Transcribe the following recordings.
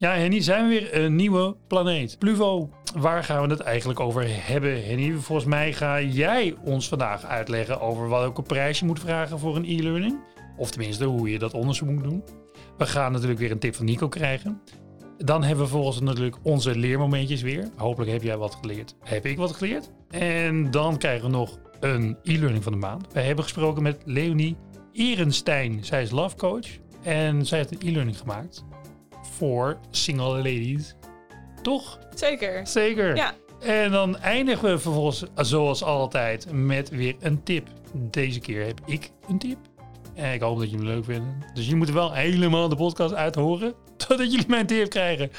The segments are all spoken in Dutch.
Ja, Henny, zijn we weer een nieuwe planeet. Pluvo, waar gaan we het eigenlijk over hebben, Henny? Volgens mij ga jij ons vandaag uitleggen over welke prijs je moet vragen voor een e-learning. Of tenminste, hoe je dat onderzoek moet doen. We gaan natuurlijk weer een tip van Nico krijgen. Dan hebben we volgens natuurlijk onze leermomentjes weer. Hopelijk heb jij wat geleerd. Heb ik wat geleerd? En dan krijgen we nog een e-learning van de maand. We hebben gesproken met Leonie Ehrenstein. Zij is love coach en zij heeft een e-learning gemaakt voor single ladies. Toch? Zeker. Zeker. Ja. En dan eindigen we vervolgens, zoals altijd, met weer een tip. Deze keer heb ik een tip. En ik hoop dat jullie het leuk vinden. Dus je moet wel helemaal de podcast uithoren, totdat jullie mijn tip krijgen.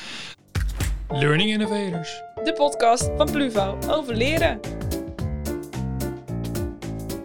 Learning Innovators. De podcast van Pluvo over leren.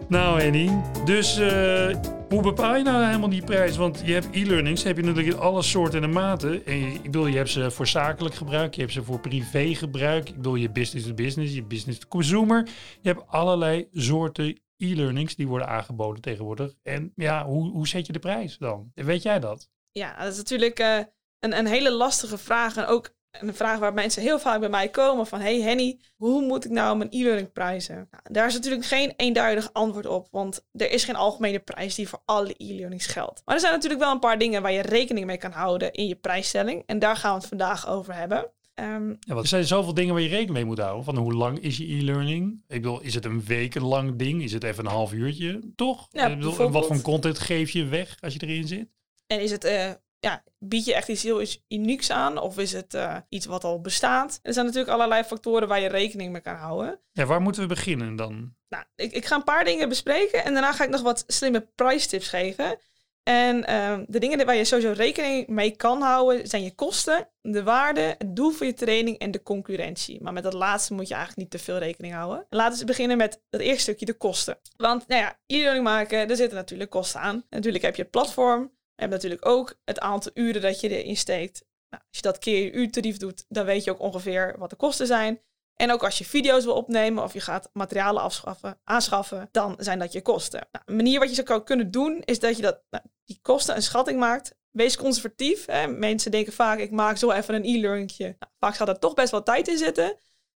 Nou, Henny. Dus eh, hoe bepaal je nou helemaal die prijs? Want je hebt e-learnings, heb je natuurlijk in alle soorten en maten. En je, ik bedoel, je hebt ze voor zakelijk gebruik, je hebt ze voor privé gebruik. Ik bedoel, je business to business, je business to consumer. Je hebt allerlei soorten e-learnings die worden aangeboden tegenwoordig. En ja, hoe, hoe zet je de prijs dan? Weet jij dat? Ja, dat is natuurlijk uh, een, een hele lastige vraag. En ook een vraag waar mensen heel vaak bij mij komen van... Hey Henny, hoe moet ik nou mijn e-learning prijzen? Nou, daar is natuurlijk geen eenduidig antwoord op. Want er is geen algemene prijs die voor alle e-learnings geldt. Maar er zijn natuurlijk wel een paar dingen waar je rekening mee kan houden in je prijsstelling. En daar gaan we het vandaag over hebben. Um, ja, er zijn zoveel dingen waar je rekening mee moet houden. Van hoe lang is je e-learning? Ik bedoel, is het een wekenlang ding? Is het even een half uurtje? Toch? Ja, ik bedoel, wat voor content geef je weg als je erin zit? En is het uh, ja, bied je echt iets heel unieks aan of is het uh, iets wat al bestaat? Er zijn natuurlijk allerlei factoren waar je rekening mee kan houden. Ja, waar moeten we beginnen dan? Nou, ik, ik ga een paar dingen bespreken en daarna ga ik nog wat slimme prijstips geven. En uh, de dingen waar je sowieso rekening mee kan houden zijn je kosten, de waarde, het doel van je training en de concurrentie. Maar met dat laatste moet je eigenlijk niet te veel rekening houden. Laten we beginnen met het eerste stukje, de kosten. Want nou ja, e-learning maken, daar zitten natuurlijk kosten aan. natuurlijk heb je het platform, hebt natuurlijk ook het aantal uren dat je erin steekt. Nou, als je dat keer je uurtarief doet, dan weet je ook ongeveer wat de kosten zijn. En ook als je video's wil opnemen of je gaat materialen afschaffen, aanschaffen, dan zijn dat je kosten. Nou, een manier wat je zou kunnen doen, is dat je dat, nou, die kosten een schatting maakt. Wees conservatief. Hè. Mensen denken vaak, ik maak zo even een e-learningje. Nou, vaak gaat er toch best wel tijd in zitten.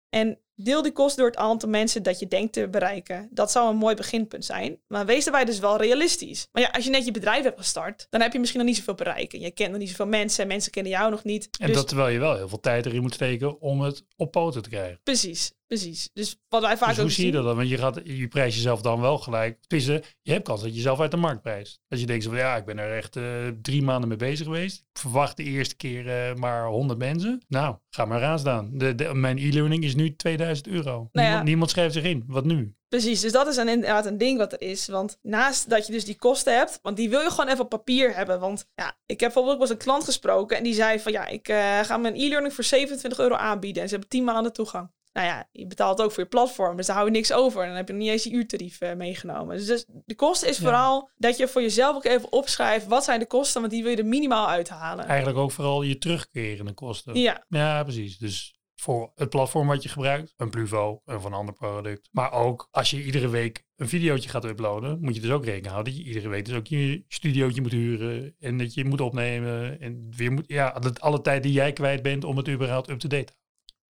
En deel die kosten door het aantal mensen dat je denkt te bereiken. Dat zou een mooi beginpunt zijn. Maar wees daarbij dus wel realistisch. Maar ja, als je net je bedrijf hebt gestart, dan heb je misschien nog niet zoveel bereiken. Je kent nog niet zoveel mensen, mensen kennen jou nog niet. En dus... dat terwijl je wel heel veel tijd erin moet steken om het op poten te krijgen. Precies, precies. Dus wat wij vaak dus hoe zie je dat dan? Want je, gaat, je prijst jezelf dan wel gelijk. Tussen, je hebt kans dat je jezelf uit de markt prijst. Als je denkt van ja, ik ben er echt uh, drie maanden mee bezig geweest. Ik verwacht de eerste keer uh, maar 100 mensen. Nou, ga maar eraan staan. De, de, mijn e-learning is nu 2000 euro. Nou ja. niemand, niemand schrijft zich in. Wat nu? Precies, dus dat is een, inderdaad een ding wat er is. Want naast dat je dus die kosten hebt, want die wil je gewoon even op papier hebben. Want ja, ik heb bijvoorbeeld was een klant gesproken en die zei van ja, ik uh, ga mijn e-learning voor 27 euro aanbieden. En ze hebben 10 maanden toegang. Nou ja, je betaalt ook voor je platform, dus daar hou je niks over. En dan heb je nog niet eens je uurtarief uh, meegenomen. Dus, dus, de kosten is vooral dat je voor jezelf ook even opschrijft, wat zijn de kosten, want die wil je er minimaal uithalen. Eigenlijk ook vooral je terugkerende kosten. Ja. Ja, precies. Dus voor het platform wat je gebruikt, een Pluvo of een ander product. Maar ook als je iedere week een videootje gaat uploaden, moet je dus ook rekening houden dat je iedere week dus ook je studiootje moet huren en dat je moet opnemen en weer moet, ja, alle tijd die jij kwijt bent om het überhaupt up-to-date.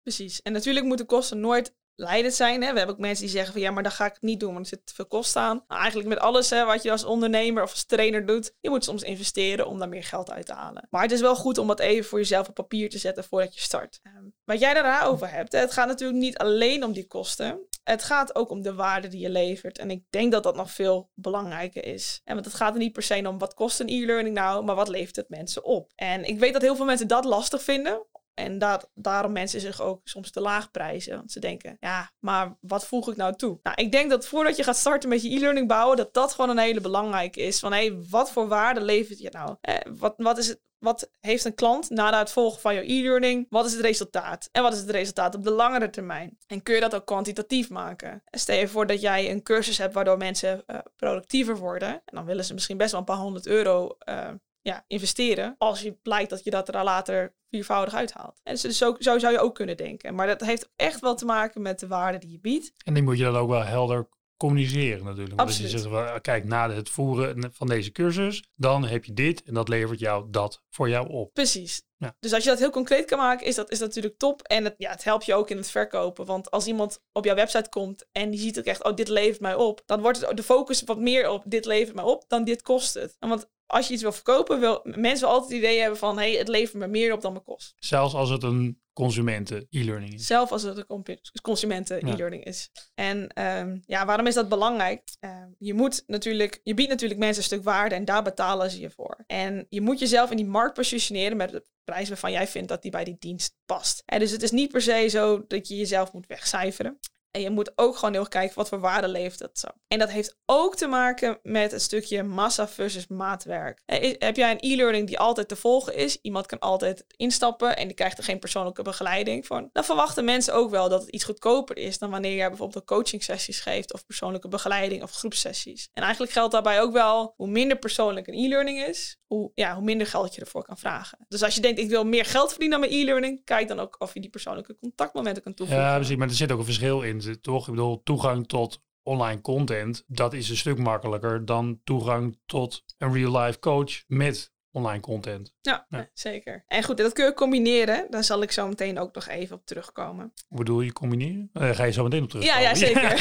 Precies. En natuurlijk moeten kosten nooit leidend zijn. Hè? We hebben ook mensen die zeggen van ja, maar dat ga ik niet doen, want er zit te veel kosten aan. Nou, eigenlijk met alles hè, wat je als ondernemer of als trainer doet, je moet soms investeren om daar meer geld uit te halen. Maar het is wel goed om dat even voor jezelf op papier te zetten voordat je start. Um, wat jij daarover hebt, het gaat natuurlijk niet alleen om die kosten. Het gaat ook om de waarde die je levert. En ik denk dat dat nog veel belangrijker is. En want het gaat er niet per se om wat kost een e-learning nou, maar wat levert het mensen op. En ik weet dat heel veel mensen dat lastig vinden. En dat, daarom mensen zich ook soms te laag prijzen. Want ze denken, ja, maar wat voeg ik nou toe? Nou, ik denk dat voordat je gaat starten met je e-learning bouwen, dat dat gewoon een hele belangrijke is. Van hé, hey, wat voor waarde levert je nou? Eh, wat, wat, is het, wat heeft een klant na het volgen van jouw e-learning? Wat is het resultaat? En wat is het resultaat op de langere termijn? En kun je dat ook kwantitatief maken? Stel je voor dat jij een cursus hebt waardoor mensen uh, productiever worden. En dan willen ze misschien best wel een paar honderd euro uh, ja, investeren. Als je blijkt dat je dat er later viervoudig uithaalt. En dus zo, zo zou je ook kunnen denken. Maar dat heeft echt wel te maken met de waarde die je biedt. En die moet je dan ook wel helder communiceren natuurlijk. Als je zegt, wel, kijk, na het voeren van deze cursus, dan heb je dit en dat levert jou dat voor jou op. Precies. Ja. Dus als je dat heel concreet kan maken, is dat, is dat natuurlijk top. En het, ja, het helpt je ook in het verkopen. Want als iemand op jouw website komt en die ziet ook echt, oh, dit levert mij op. Dan wordt het, de focus wat meer op, dit levert mij op, dan dit kost het. En want als je iets wil verkopen, wil mensen altijd het idee hebben van, hé, hey, het levert me meer op dan mijn kost. Zelfs als het een consumenten e-learning is. Zelf als het een consumenten Ja. e-learning is. En ehm, ja, waarom is dat belangrijk? Ehm, je moet natuurlijk, je biedt natuurlijk mensen een stuk waarde en daar betalen ze je voor. En je moet jezelf in die markt positioneren met de prijs waarvan jij vindt dat die bij die dienst past. En dus het is niet per se zo dat je jezelf moet wegcijferen. En je moet ook gewoon heel erg kijken wat voor waarde levert dat zo. En dat heeft ook te maken met een stukje massa versus maatwerk. Eh, Heb jij een e-learning die altijd te volgen is? Iemand kan altijd instappen en die krijgt er geen persoonlijke begeleiding van. Dan verwachten mensen ook wel dat het iets goedkoper is dan wanneer jij bijvoorbeeld coaching sessies geeft of persoonlijke begeleiding of groepsessies. En eigenlijk geldt daarbij ook wel hoe minder persoonlijk een e-learning is, hoe, ja, hoe minder geld je ervoor kan vragen. Dus als je denkt ik wil meer geld verdienen aan mijn e-learning, kijk dan ook of je die persoonlijke contactmomenten kan toevoegen. Ja, precies. Maar er zit ook een verschil in, toch? Ik bedoel, toegang tot online content, dat is een stuk makkelijker dan toegang tot een real-life coach met online content. Ja, zeker. En goed, dat kun je combineren. Daar zal ik zo meteen ook nog even op terugkomen. Hoe bedoel je combineren? Eh, ga je zo meteen op terug. Ja, ja, zeker.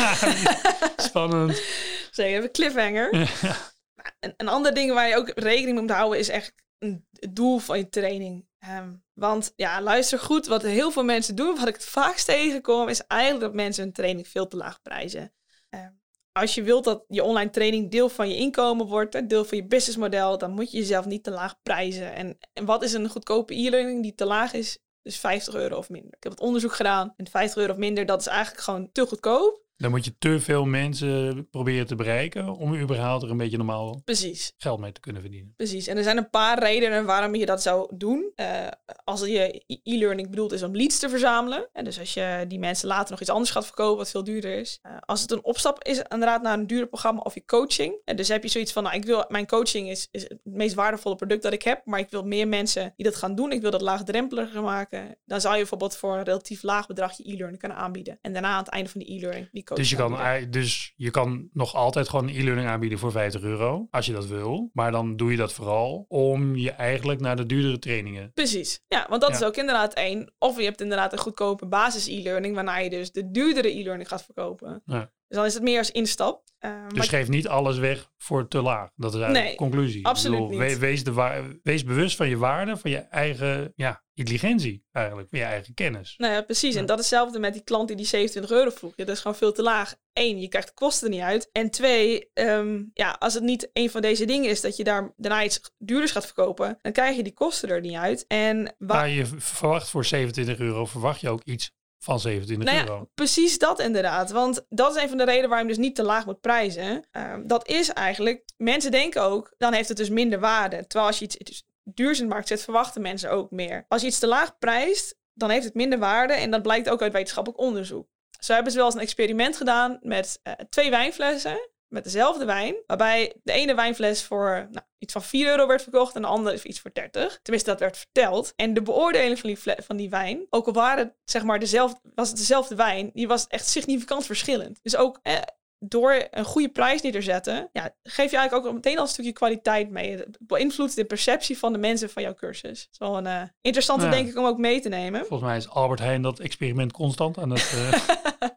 Spannend. Zeker, even cliffhanger. Een, een ander ding waar je ook rekening mee moet houden is echt een, het doel van je training. Ehm, want ja, luister goed, wat heel veel mensen doen, wat ik het vaakst tegenkom, is eigenlijk dat mensen hun training veel te laag prijzen. Ehm, als je wilt dat je online training deel van je inkomen wordt, deel van je businessmodel, dan moet je jezelf niet te laag prijzen. En, en wat is een goedkope e-learning die te laag is? Dus 50 euro of minder. Ik heb het onderzoek gedaan en 50 euro of minder, dat is eigenlijk gewoon te goedkoop. Dan moet je te veel mensen proberen te bereiken om überhaupt er een beetje normaal Precies. geld mee te kunnen verdienen. Precies, en er zijn een paar redenen waarom je dat zou doen. Eh, als je e-learning bedoeld is om leads te verzamelen. En dus als je die mensen later nog iets anders gaat verkopen wat veel duurder is. Eh, als het een opstap is inderdaad naar een duurder programma of je coaching. En dus heb je zoiets van, nou ik wil, mijn coaching is, is het meest waardevolle product dat ik heb. Maar ik wil meer mensen die dat gaan doen. Ik wil dat laagdrempeliger maken. Dan zou je bijvoorbeeld voor een relatief laag bedrag je e-learning kunnen aanbieden. En daarna aan het einde van die e-learning Dus je, kan, aanbieden. dus je kan nog altijd gewoon e-learning aanbieden voor 50 euro, als je dat wil. Maar dan doe je dat vooral om je eigenlijk naar de duurdere trainingen. Precies. Ja, want dat Ja. is ook inderdaad één. Of je hebt inderdaad een goedkope basis e-learning, waarna je dus de duurdere e-learning gaat verkopen. Ja. Dus dan is het meer als instap. Eh, Dus geef niet alles weg voor te laag. Dat is eigenlijk Nee, de conclusie. Absoluut niet. wees, de wees bewust van je waarde, van je eigen ja, intelligentie eigenlijk, van je eigen kennis. nou ja, precies. Ja. En dat is hetzelfde met die klant die die 27 euro vroeg. Ja, dat is gewoon veel te laag. Eén, je krijgt de kosten er niet uit. En twee, ehm, ja, als het niet een van deze dingen is dat je daar daarna iets duurders gaat verkopen, dan krijg je die kosten er niet uit. En wa- Maar je verwacht voor 27 euro, verwacht je ook iets van 27 Nou ja, euro. precies dat inderdaad. Want dat is een van de redenen waarom je dus niet te laag moet prijzen. Ehm, dat is eigenlijk, mensen denken ook, dan heeft het dus minder waarde. Terwijl als je iets, iets duurs in de markt zet, verwachten mensen ook meer. Als je iets te laag prijst, dan heeft het minder waarde. En dat blijkt ook uit wetenschappelijk onderzoek. Zo hebben ze wel eens een experiment gedaan met eh, twee wijnflessen. Met dezelfde wijn. Waarbij de ene wijnfles voor nou, iets van 4 euro werd verkocht. En de andere voor iets voor 30. Tenminste, dat werd verteld. En de beoordeling van die, van die wijn. Ook al waren het, zeg maar, dezelfde, was het dezelfde wijn. Die was echt significant verschillend. Dus ook eh, door een goede prijs neer te zetten. Ja, geef je eigenlijk ook meteen al een stukje kwaliteit mee. Het beïnvloedt de perceptie van de mensen van jouw cursus. Dat is wel een eh, interessante, Ja. denk ik, om ook mee te nemen. Volgens mij is Albert Heijn dat experiment constant aan het... Nou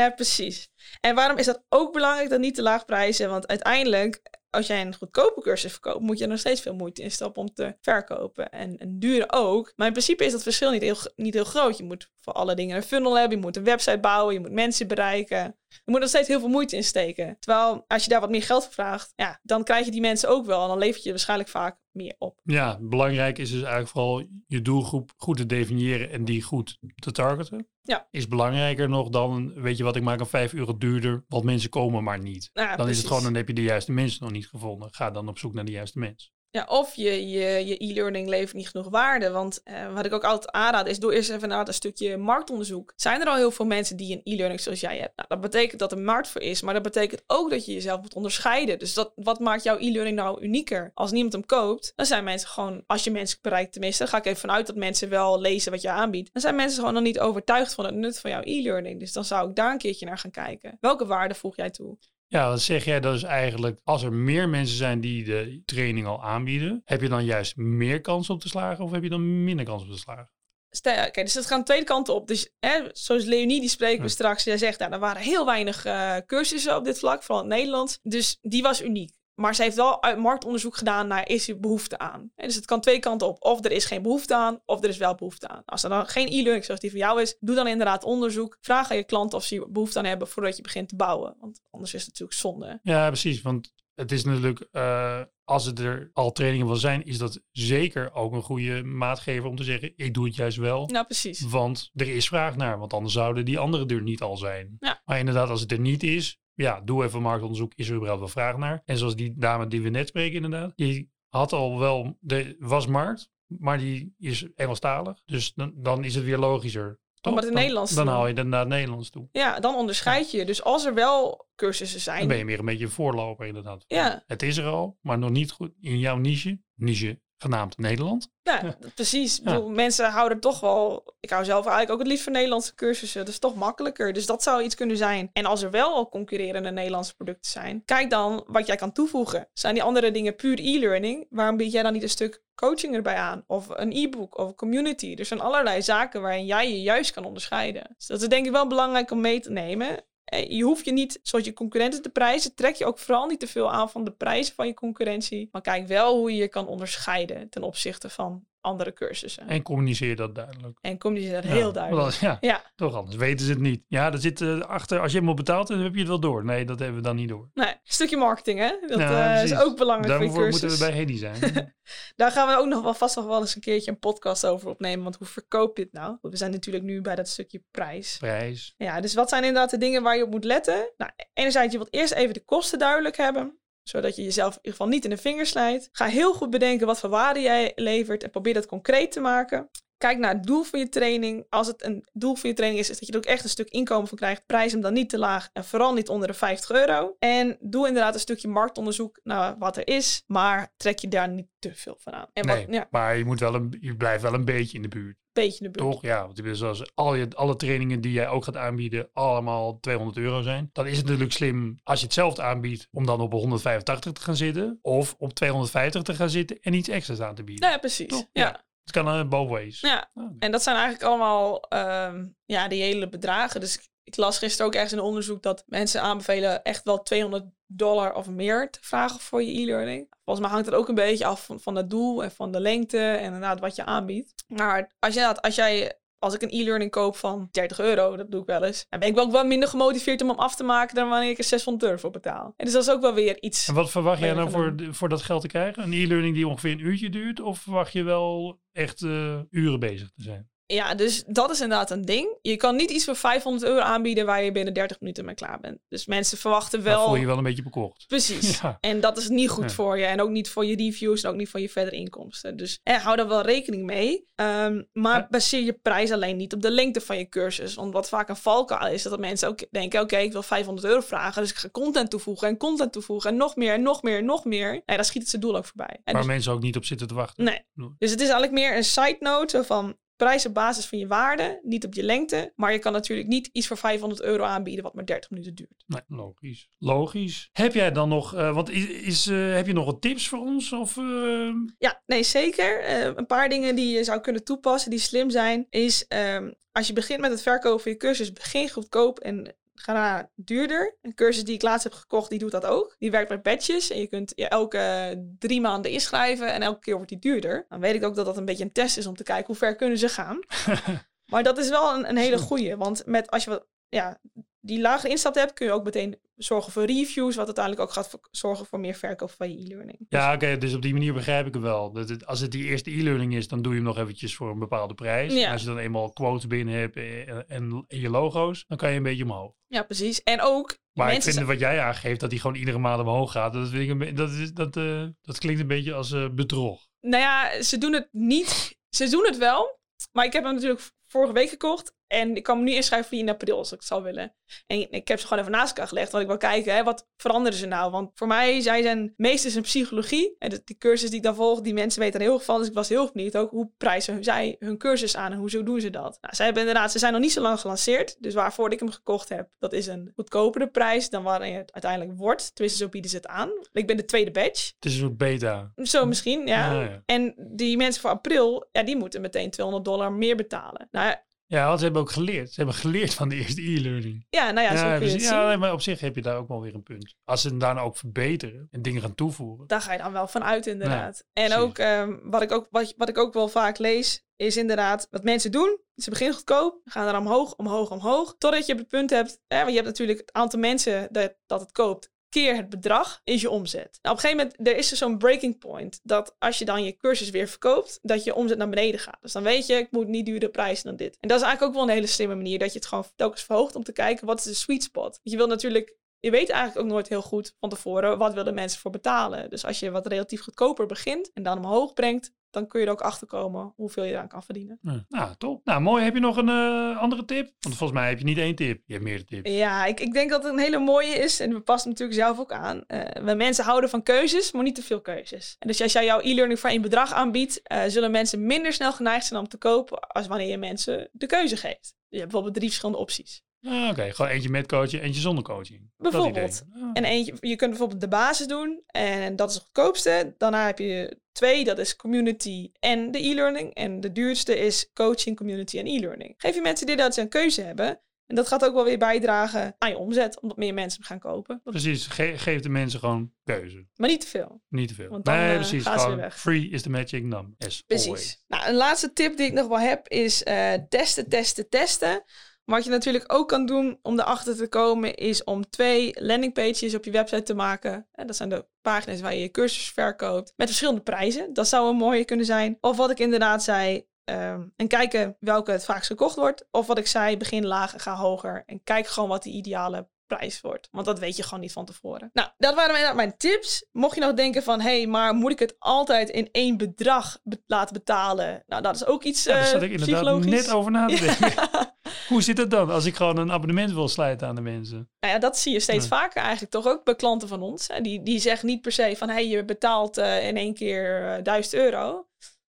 ja, precies. En waarom is dat ook belangrijk dat niet te laag prijzen? Want uiteindelijk, als jij een goedkope cursus verkoopt, moet je er nog steeds veel moeite in stappen om te verkopen. En een dure ook. Maar in principe is dat verschil niet heel, niet heel groot. Je moet voor alle dingen een funnel hebben, je moet een website bouwen, je moet mensen bereiken. Je moet er nog steeds heel veel moeite in steken. Terwijl als je daar wat meer geld voor vraagt, ja, dan krijg je die mensen ook wel. En dan levert je waarschijnlijk vaak meer op. ja, belangrijk is dus eigenlijk vooral je doelgroep goed te definiëren en die goed te targeten. Ja. Is belangrijker nog dan, weet je wat, ik maak een 5 euro duurder, want mensen komen maar niet. Ja, Dan is het gewoon, dan heb je de juiste mensen nog niet gevonden. Ga dan op zoek naar de juiste mens. Ja, of je je e-learning levert niet genoeg waarde. Want eh, wat ik ook altijd aanraad is, doe eerst even naar een stukje marktonderzoek. Zijn er al heel veel mensen die een e-learning zoals jij hebt? Nou, dat betekent dat er markt voor is, maar dat betekent ook dat je jezelf moet onderscheiden. Dus dat, wat maakt jouw e-learning nou unieker? Als niemand hem koopt, dan zijn mensen gewoon, als je mensen bereikt tenminste, ga ik even vanuit dat mensen wel lezen wat je aanbiedt. Dan zijn mensen gewoon nog niet overtuigd van het nut van jouw e-learning. Dus dan zou ik daar een keertje naar gaan kijken. Welke waarde voeg jij toe? Ja, dan zeg jij dat is eigenlijk, als er meer mensen zijn die de training al aanbieden, heb je dan juist meer kans op te slagen of heb je dan minder kans op te slagen? Stel, Oké, dus het gaat twee kanten op. Dus hè, zoals Leonie, die spreken we straks. Jij zegt, nou, er waren heel weinig eh, cursussen op dit vlak, vooral in het Nederlands. Dus die was uniek. Maar ze heeft wel uit marktonderzoek gedaan naar is er behoefte aan. En dus het kan twee kanten op. Of er is geen behoefte aan, of er is wel behoefte aan. Als er dan geen e-learning zoals die van jou is, doe dan inderdaad onderzoek. Vraag aan je klant of ze behoefte aan hebben voordat je begint te bouwen. Want anders is het natuurlijk zonde. Ja, precies. Want het is natuurlijk, eh, als het er al trainingen van zijn, is dat zeker ook een goede maatgever om te zeggen, ik doe het juist wel. Nou, precies. Want er is vraag naar, want anders zouden die andere er niet al zijn. Ja. Maar inderdaad, als het er niet is, ja, doe even marktonderzoek, is er überhaupt wel vraag naar. En zoals die dame die we net spreken inderdaad, die had al wel, er was markt, maar die is Engelstalig. Dus dan, dan is het weer logischer. toch? het in Dan- Nederlands Dan doen. haal je het naar het Nederlands toe. Ja, dan onderscheid je je. Dus als er wel cursussen zijn. Dan ben je meer een beetje een voorloper inderdaad. Ja. Het is er al, maar nog niet goed in jouw niche. Niche genaamd Nederland. Ja, Ja. precies. Ja. bedoel, mensen houden toch wel... Ik hou zelf eigenlijk ook het liefst van Nederlandse cursussen. Dat is toch makkelijker. Dus dat zou iets kunnen zijn. En als er wel al concurrerende Nederlandse producten zijn... kijk dan wat jij kan toevoegen. Zijn die andere dingen puur e-learning? Waarom bied jij dan niet een stuk coaching erbij aan? Of een e-book of een community? Er zijn allerlei zaken waarin jij je juist kan onderscheiden. Dus dat is denk ik wel belangrijk om mee te nemen. Eh, Je hoeft je niet, zoals je concurrenten te prijzen, trek je ook vooral niet te veel aan van de prijzen van je concurrentie. Maar kijk wel hoe je je kan onderscheiden ten opzichte van andere cursussen. En communiceer dat duidelijk. En communiceer dat Ja, heel duidelijk. ja, Ja, toch anders weten ze het niet. Ja, er zit eh, achter, als je hem op betaalt, dan heb je het wel door. Nee, dat hebben we dan niet door. nee, een stukje marketing hè. Dat Ja, eh, is ook belangrijk voor je Daarvoor cursus. moeten we bij Hedy zijn. Daar gaan we ook nog wel vast nog wel eens een keertje een podcast over opnemen. Want hoe verkoop je het nou? We zijn natuurlijk nu bij dat stukje prijs. Prijs. Ja, dus wat zijn inderdaad de dingen waar je op moet letten? Nou, enerzijds, je wilt eerst even de kosten duidelijk hebben. Zodat je jezelf in ieder geval niet in de vingers slijt. Ga heel goed bedenken wat voor waarde jij levert. En probeer dat concreet te maken. Kijk naar het doel van je training. Als het een doel van je training is, is dat je er ook echt een stuk inkomen van krijgt. Prijs hem dan niet te laag en vooral niet onder de 50 euro. En doe inderdaad een stukje marktonderzoek naar wat er is. Maar trek je daar niet te veel van aan. En wat, Nee, ja, maar je, moet wel een, je blijft wel een beetje in de buurt. beetje in de buurt. Toch? Ja, want bedoel, zoals al je, alle trainingen die jij ook gaat aanbieden, allemaal 200 euro zijn. Dan is het natuurlijk slim als je hetzelfde aanbiedt om dan op 185 te gaan zitten. Of op 250 te gaan zitten en iets extra's aan te bieden. Ja, precies. Toch? ja. Ja. Het kan uh, both ways. Ja, Oh, en dat zijn eigenlijk allemaal ehm, ja, die hele bedragen. Dus ik, ik las gisteren ook ergens in een onderzoek dat mensen aanbevelen echt wel 200 dollar of meer te vragen voor je e-learning. Volgens mij hangt het ook een beetje af van, van het doel en van de lengte en inderdaad wat je aanbiedt. Maar als, je, als jij als ik een e-learning koop van 30 euro, dat doe ik wel eens, dan ben ik wel ook wel minder gemotiveerd om hem af te maken dan wanneer ik er 600 euro voor betaal. En dus dat is ook wel weer iets. En wat verwacht jij nou voor, voor dat geld te krijgen? Een e-learning die ongeveer een uurtje duurt? Of verwacht je wel echt eh, uren bezig te zijn? Ja, dus dat is inderdaad een ding. Je kan niet iets voor 500 euro aanbieden waar je binnen 30 minuten mee klaar bent. Dus mensen verwachten Dan wel. voel je wel een beetje bekocht. Precies. Ja. En dat is niet goed Ja. voor je. En ook niet voor je reviews en ook niet voor je verdere inkomsten. Dus eh, hou daar wel rekening mee. Ehm, maar Ja. baseer je prijs alleen niet op de lengte van je cursus. Want wat vaak een valkuil is, dat mensen ook denken... oké, ik wil 500 euro vragen, dus ik ga content toevoegen en content toevoegen... en nog meer en nog meer en nog meer. Nee, dan schiet het zijn doel ook voorbij. En Waar dus- mensen ook niet op zitten te wachten. Nee. Dus het is eigenlijk meer een side note van prijs op basis van je waarde, niet op je lengte. Maar je kan natuurlijk niet iets voor 500 euro aanbieden wat maar 30 minuten duurt. Nee, logisch. Logisch. Heb jij dan nog, eh, want is, is, eh, heb je nog wat tips voor ons? Of, eh, Ja, nee, zeker. Een paar dingen die je zou kunnen toepassen die slim zijn, is ehm, als je begint met het verkopen van je cursus, begin goedkoop en ga duurder. Een cursus die ik laatst heb gekocht, die doet dat ook. Die werkt met badges en je kunt je elke drie maanden inschrijven en elke keer wordt die duurder. Dan weet ik ook dat dat een beetje een test is om te kijken hoe ver kunnen ze gaan. Maar dat is wel een, een hele goeie. Want met, als je wat, ja, die lagere instap hebt, kun je ook meteen zorgen voor reviews, wat uiteindelijk ook gaat zorgen voor meer verkoop van je e-learning. Ja, oké, dus op die manier begrijp ik het wel. Dat het, als het die eerste e-learning is, dan doe je hem nog eventjes voor een bepaalde prijs. Ja. En als je dan eenmaal quotes binnen hebt en, en, en je logo's, dan kan je een beetje omhoog. Ja, precies. En ook, Maar ik vind wat jij aangeeft, dat die gewoon iedere maand omhoog gaat, dat, vind ik een, dat, is, dat, eh, dat klinkt een beetje als eh, bedrog. Nou ja, ze doen het niet. Ze doen het wel. Maar ik heb hem natuurlijk vorige week gekocht. En ik kan me nu inschrijven voor in april, als ik het zou willen. En ik heb ze gewoon even naast elkaar gelegd. Want ik wil kijken, hè, wat veranderen ze nou? Want voor mij, zij zijn meesters in psychologie. En de, die cursus die ik dan volg, die mensen weten er heel veel van. Dus ik was heel benieuwd ook, hoe prijzen zij hun cursus aan? En hoezo doen ze dat? Nou, zij hebben inderdaad, ze zijn nog niet zo lang gelanceerd. Dus waarvoor ik hem gekocht heb, dat is een goedkopere prijs dan waarin het uiteindelijk wordt. Tenminste, zo bieden ze het aan. Ik ben de tweede batch. Het is een beta. Zo misschien, ja. Ja, ja. En die mensen voor april, ja, die moeten meteen 200 dollar meer betalen. Nou ja, Ja, want ze hebben ook geleerd. Ze hebben geleerd van de eerste e-learning. ja, nou ja, zo kun je precies. het ja zien. nee, maar op zich heb je daar ook wel weer een punt. Als ze hem daarna ook verbeteren en dingen gaan toevoegen. Daar ga je dan wel van uit, inderdaad. en precies. ook, ehm, wat, ik ook wat, wat ik ook wel vaak lees, is inderdaad wat mensen doen. Ze beginnen goedkoop, gaan er omhoog, omhoog, omhoog. Totdat je op het punt hebt, hè, want je hebt natuurlijk het aantal mensen dat, dat het koopt. Keer het bedrag is je omzet. Nou, op een gegeven moment, er is er zo'n breaking point. Dat als je dan je cursus weer verkoopt, dat je omzet naar beneden gaat. Dus dan weet je, ik moet niet duurder prijzen dan dit. En dat is eigenlijk ook wel een hele slimme manier. Dat je het gewoon telkens verhoogt om te kijken, wat is de sweet spot? Want je wil natuurlijk je weet eigenlijk ook nooit heel goed van tevoren wat willen mensen voor betalen. Dus als je wat relatief goedkoper begint en dan omhoog brengt, dan kun je er ook achter komen hoeveel je eraan kan verdienen. Ja. Nou, top. Nou, mooi. Heb je nog een eh, andere tip? Want volgens mij heb je niet één tip. Je hebt meerdere tips. Ja, ik, ik denk dat het een hele mooie is en we passen natuurlijk zelf ook aan. Eh we mensen houden van keuzes, maar niet te veel keuzes. En dus als jij jouw e-learning voor één bedrag aanbiedt, eh, zullen mensen minder snel geneigd zijn om te kopen als wanneer je mensen de keuze geeft. Dus je hebt bijvoorbeeld drie verschillende opties. Ah, Oké, gewoon eentje met coaching, eentje zonder coaching. Dat Bijvoorbeeld. idee. Ah. En eentje, je kunt bijvoorbeeld de basis doen en dat is het goedkoopste. Daarna heb je twee, dat is community en de e-learning. En de duurste is coaching, community en e-learning. Geef je mensen die dat ze een keuze hebben. En dat gaat ook wel weer bijdragen aan je omzet, omdat meer mensen gaan kopen. Dat- Precies, ge- geef de mensen gewoon keuze. Maar niet te veel. Niet te veel. Want dan, nee, eh, precies. Gewoon free is the magic number. Precies. always. Nou, een laatste tip die ik nog wel heb is eh, testen, testen, testen. Wat je natuurlijk ook kan doen om erachter te komen, is om twee landingpages op je website te maken. En dat zijn de pagina's waar je je cursus verkoopt. Met verschillende prijzen. Dat zou een mooie kunnen zijn. Of wat ik inderdaad zei. ehm, en kijken welke het vaakst gekocht wordt. Of wat ik zei, begin laag en ga hoger. En kijk gewoon wat de ideale prijs wordt. Want dat weet je gewoon niet van tevoren. Nou, dat waren mijn, mijn tips. Mocht je nog denken van, hé, hey, maar moet ik het altijd in één bedrag be- laten betalen? Nou, dat is ook iets Ja, daar eh, zat ik inderdaad psychologisch. net over na te denken. Ja. Hoe zit het dan als ik gewoon een abonnement wil sluiten aan de mensen? Nou ja, dat zie je steeds Ja. vaker eigenlijk toch ook bij klanten van ons. Hè. Die, die zeggen niet per se van, hé, hey, je betaalt eh, in één keer eh 1000 euro.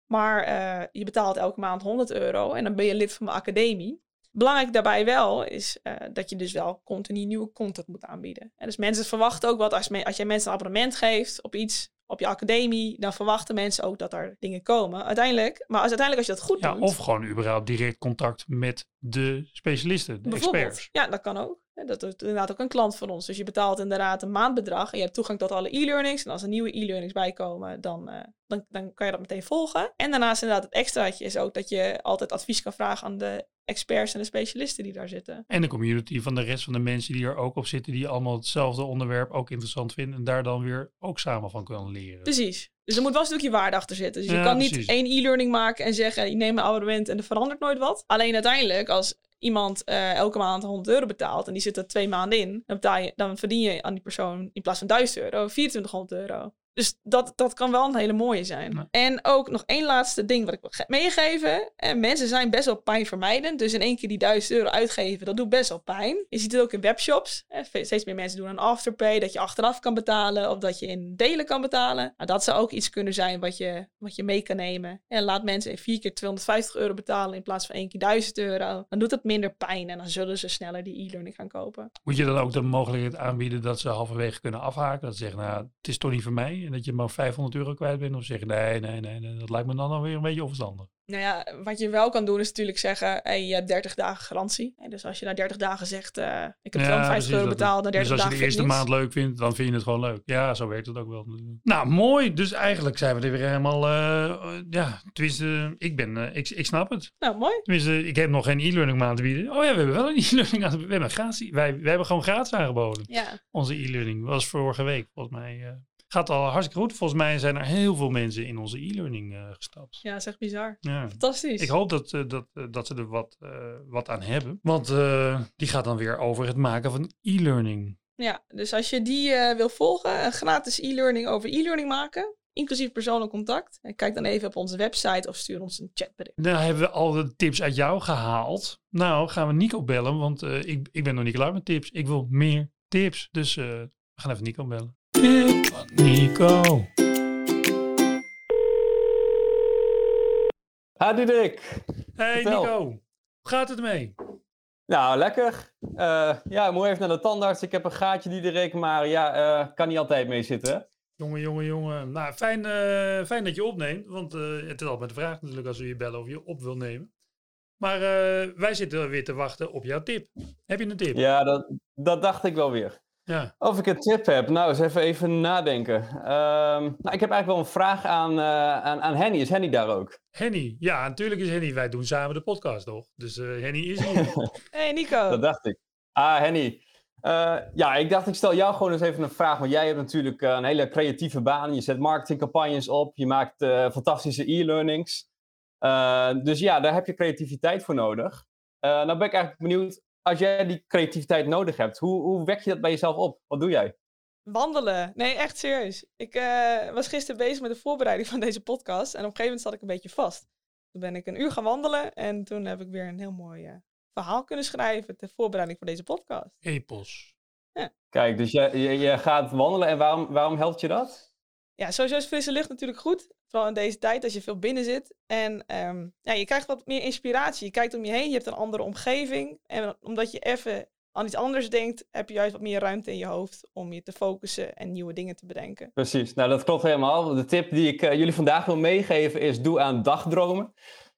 Maar eh, je betaalt elke maand 100 euro en dan ben je lid van mijn academie. Belangrijk daarbij wel is dat je dus wel continu nieuwe content moet aanbieden. En dus mensen verwachten ook wat als, als jij mensen een abonnement geeft op iets, op je academie, dan verwachten mensen ook dat er dingen komen. Uiteindelijk, maar als, uiteindelijk als je dat goed Ja, doet. of gewoon überhaupt direct contact met de specialisten, de experts. Ja, dat kan ook. Dat is inderdaad ook een klant van ons. Dus je betaalt inderdaad een maandbedrag en je hebt toegang tot alle e-learnings. En als er nieuwe e-learnings bijkomen, dan, eh, dan, dan kan je dat meteen volgen. En daarnaast inderdaad het extraatje is ook dat je altijd advies kan vragen aan de experts en de specialisten die daar zitten. En de community van de rest van de mensen die er ook op zitten, die allemaal hetzelfde onderwerp ook interessant vinden. En daar dan weer ook samen van kunnen leren. Precies. Dus er moet wel een stukje waarde achter zitten. Dus je kan niet precies. één e-learning maken en zeggen, je neemt een abonnement en er verandert nooit wat. Alleen uiteindelijk, als iemand eh, elke maand 100 euro betaalt en die zit er twee maanden in, dan, betaal je, dan verdien je aan die persoon in plaats van 1000 euro 2400 euro. Dus dat, dat kan wel een hele mooie zijn. Ja. En ook nog één laatste ding wat ik wil ge- meegeven. En mensen zijn best wel pijnvermijdend. Dus in één keer die 1000 euro uitgeven, dat doet best wel pijn. Je ziet het ook in webshops. Ve- Steeds meer mensen doen een afterpay, dat je achteraf kan betalen. Of dat je in delen kan betalen. Nou, dat zou ook iets kunnen zijn wat je, wat je mee kan nemen. En laat mensen in vier keer 250 euro betalen in plaats van één keer 1000 euro. Dan doet het minder pijn en dan zullen ze sneller die e-learning gaan kopen. Moet je dan ook de mogelijkheid aanbieden dat ze halverwege kunnen afhaken? Dat ze zeggen, nou, het is toch niet voor mij. En dat je maar 500 euro kwijt bent. Of zeggen, nee, nee, nee, nee dat lijkt me dan alweer een beetje onverstandig. Nou ja, wat je wel kan doen is natuurlijk zeggen, hey, je hebt 30 dagen garantie. En dus als je na 30 dagen zegt, uh, ik heb 250 precies, euro dat- betaald, na 30 Dus als je dagen de eerste maand leuk vindt, dan vind je het gewoon leuk. Ja, zo werkt het ook wel. Nou, mooi. Dus eigenlijk zijn we er weer helemaal... eh, ja, tenminste, ik ben... eh, ik, ik snap het. Nou, mooi. Tenminste, ik heb nog geen e-learning maand te bieden. Oh ja, we hebben wel een e-learning aan. We hebben gratis. Wij, wij hebben gewoon gratis aangeboden. Ja, Onze e-learning was vorige week volgens mij. Gaat al hartstikke goed. Volgens mij zijn er heel veel mensen in onze e-learning eh, gestapt. ja, dat is echt bizar. Ja. Fantastisch. Ik hoop dat, eh, dat, eh, dat ze er wat, wat aan hebben. Want die gaat dan weer over het maken van e-learning. Ja, dus als je die wil volgen, een gratis e-learning over e-learning maken, inclusief persoonlijk contact, kijk dan even op onze website of stuur ons een chatbericht. Dan hebben we al de tips uit jou gehaald. Nou, gaan we Nico bellen, want ik, ik ben nog niet klaar met tips. Ik wil meer tips. Dus we gaan even Nico bellen. Tip van Nico. Ha, Diederik. Hey Vertel. Nico, hoe gaat het mee? Nou, lekker. Eh, ja, ik moet even naar de tandarts. Ik heb een gaatje, Diederik, maar ja, eh, kan niet altijd mee zitten. Jongen, jongen, jongen. Nou, fijn, eh, fijn dat je opneemt. Want het is altijd de vraag natuurlijk als we je bellen of je op wil nemen. Maar wij zitten weer te wachten op jouw tip. Heb je een tip? Ja, dat, dat dacht ik wel weer. Ja. Of ik een tip heb? Nou, eens even, even nadenken. Ehm, nou, ik heb eigenlijk wel een vraag aan, eh, aan, aan Henny. Is Henny daar ook? Henny. Ja, natuurlijk is Henny. Wij doen samen de podcast, toch? Dus eh, Henny is hier. Hey Nico. Dat dacht ik. Ah, Henny. Eh, ja, ik dacht ik stel jou gewoon eens even een vraag. Want jij hebt natuurlijk een hele creatieve baan. Je zet marketingcampagnes op. Je maakt eh, fantastische e-learnings. Eh, dus ja, daar heb je creativiteit voor nodig. Eh nou ben ik eigenlijk benieuwd, als jij die creativiteit nodig hebt, hoe, hoe wek je dat bij jezelf op? Wat doe jij? Wandelen. Nee, echt serieus. Ik eh, was gisteren bezig met de voorbereiding van deze podcast. En op een gegeven moment zat ik een beetje vast. Toen ben ik een uur gaan wandelen. En toen heb ik weer een heel mooi eh, verhaal kunnen schrijven. ter voorbereiding voor deze podcast. Epos. Kijk, dus je, je, je gaat wandelen en waarom, waarom helpt je dat? Ja, sowieso is frisse lucht natuurlijk goed. Vooral in deze tijd als je veel binnen zit. En ehm, ja, je krijgt wat meer inspiratie. Je kijkt om je heen, je hebt een andere omgeving. En omdat je even aan iets anders denkt, heb je juist wat meer ruimte in je hoofd om je te focussen en nieuwe dingen te bedenken. Precies, nou dat klopt helemaal. De tip die ik eh, jullie vandaag wil meegeven is doe aan dagdromen.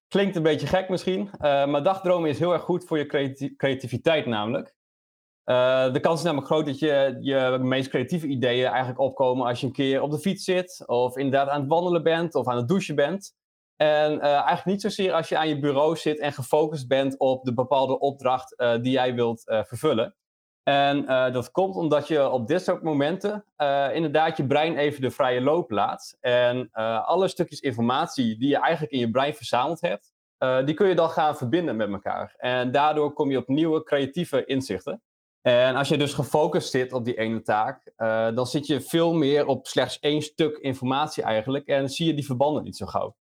Klinkt een beetje gek misschien, eh, maar dagdromen is heel erg goed voor je creati- creativiteit namelijk. Eh, de kans is namelijk groot dat je je meest creatieve ideeën eigenlijk opkomen als je een keer op de fiets zit, of inderdaad aan het wandelen bent, of aan het douchen bent. En eh, eigenlijk niet zozeer als je aan je bureau zit en gefocust bent op de bepaalde opdracht eh, die jij wilt vervullen. En dat komt omdat je op dit soort momenten inderdaad je brein even de vrije loop laat. En alle stukjes informatie die je eigenlijk in je brein verzameld hebt, die kun je dan gaan verbinden met elkaar. En daardoor kom je op nieuwe creatieve inzichten. En als je dus gefocust zit op die ene taak, eh, dan zit je veel meer op slechts één stuk informatie eigenlijk en zie je die verbanden niet zo gauw.